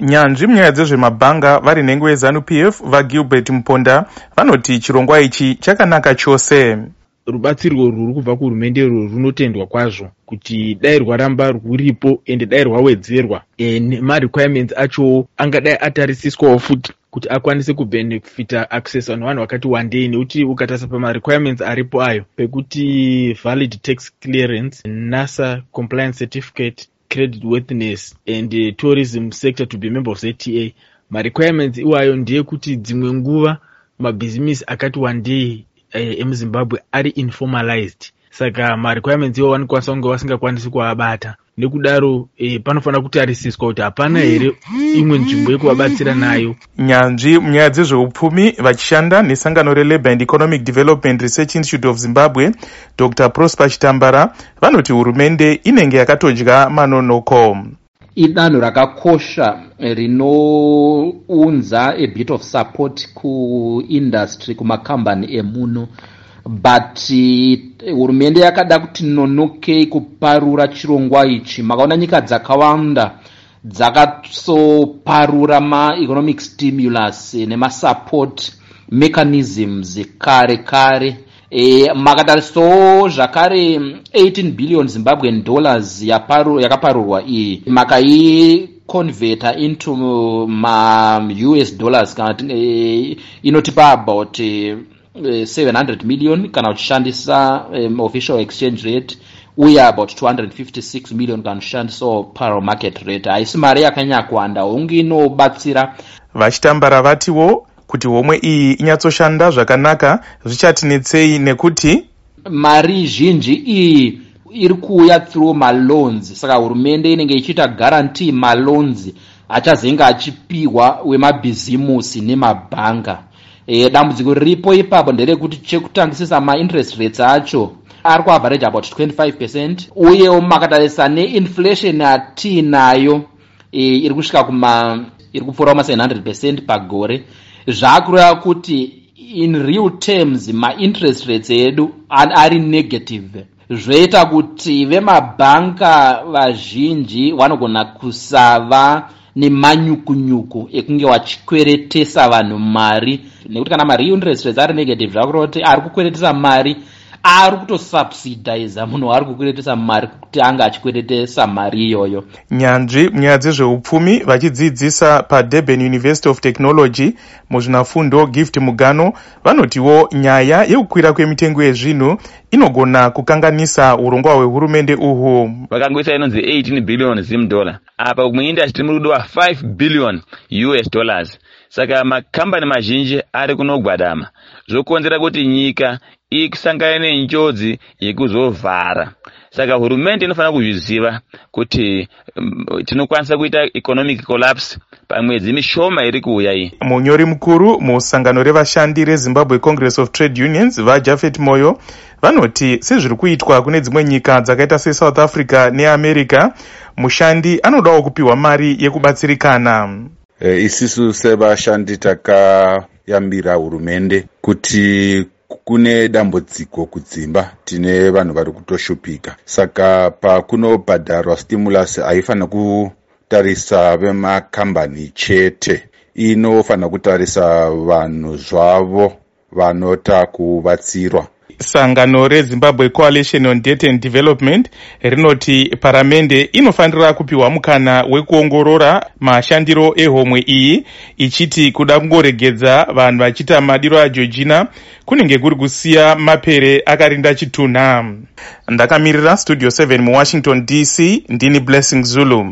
nyanzvi munyaya dzezvemabhanga vari nhengo yezanup f vagilbert muponda vanoti chirongwa ichi chakanaka chose. Rubatsirwo rwuri kubva kuhurumende irwo runotendwa kwazvo kuti dai rwaramba rwuripo ende dai rwawedzerwa e, nemarequirements achowo angadai atarisiswawo futi kuti akwanise kubhenefita access nevanhu vakati wandei nekuti ukatarisa pamarequirements aripo ayo pekuti valid tax clearance nasa compliance certificate credit worthiness and uh, tourism sector to be member of zta marequirements iwayo ndeyekuti dzimwe nguva mabhizimisi akati wandei uh, emuzimbabwe ari informalized saka marequirements iwo vanokwanisa kunge vasingakwanisi kuabata nekudaro e, panofanira kutarisiswa kuti hapana here imwe nzvimbo yekuvabatsira nayo. Nyanzvi munyaya dzezveupfumi vachishanda nesangano relabour and economic development research institute of zimbabwe dr. Prosper chitambara vanoti hurumende inenge yakatodya manonoko. Idanho rakakosha rinounza abit of support kuindustry kumakambani emuno but hurumende yakada kuti nonokei kuparura chirongwa ichi. Makaona nyika dzakawanda dzakasoparura maeconomic stimulus nemasupport mechanisms kare kare. E, makatarisisawo zvakare 18 billion zimbabwean dollars yakaparurwa iyi. Makaiconverta into maus dollars kana e, inotipa about e, 700 million kana uchishandisa um, official exchange rate uye about 256 million kana uchishandisawo parallel market rate. Haisi mari yakanyakuwanda hunge inobatsira. Vachitambara vatiwo kuti homwe iyi inyatsoshanda zvakanaka zvichatinetsei nekuti mari zhinji iyi iri kuuya through maloans. Saka hurumende inenge ichiita guarantee maloans achazenge achipiwa wemabhizimusi nemabhanga e, dambudziko riripo ipapo nderekuti chekutangisisa mainterest rates acho ari kuavhareji about 25 percent. Uyewo makatarisa neinflation atiinayo e, iri kusvika kuma iri kupfuura kuma700 percent pagore. Zvaakureva kuti in real terms mainterest rates edu ari negative. Zvoita kuti vemabhanka vazhinji vanogona kusava nemanyukunyuku ekunge vachikweretesa vanhu mari. Nekuti kana mari interest rates ari negative zvakureva kuti ari kukweretesa mari ari kutosubsidiza munhu waari kukweretesa mari kuti anga achikweretesa mari iyoyo. Nyanzvi munyaya dzezveupfumi vachidzidzisa padurban university of technology muzvinafundo gift mugano vanotiwo nyaya yekukwira kwemitengo yezvinhu inogona kukanganisa urongwa hwehurumende uhwu vakangoisa inonzi 18 billion zim dollar. Apa muindastry tiri murudo wa5 billion us dollars. Saka makambani mazhinji ari kunogwadama. Zvokonzera kuti nyika ikusangana nenjodzi yekuzovhara. Saka hurumende inofanira kuzviziva kuti um, tinokwanisa kuita economic collapse pamwedzi mishoma iri kuuya iyi. Munyori mukuru musangano revashandi rezimbabwe congress of trade unions vajafet moyo vanoti sezviri kuitwa kune dzimwe nyika dzakaita sesouth africa neamerica mushandi anodawo kupiwa mari yekubatsirikana. E, isisu sevashandi takayambira hurumende kuti kune dambudziko kudzimba tine vanhu vari kutoshupika. Saka pakunobhadharwa stimulus haifanira kutarisa vemakambani chete. Inofanira kutarisa vanhu zvavo vanota kubatsirwa sangano rezimbabwe coalition on debt and development rinoti paramende inofanira kupiwa mukana wekuongorora mashandiro ehomwe iyi ichiti kuda kungoregedza vanhu vachiita madiro ageorgina kunenge kuri kusiya mapere akarinda chitunha. Ndakamirira studio 7 muwashington dc ndini blessing zulu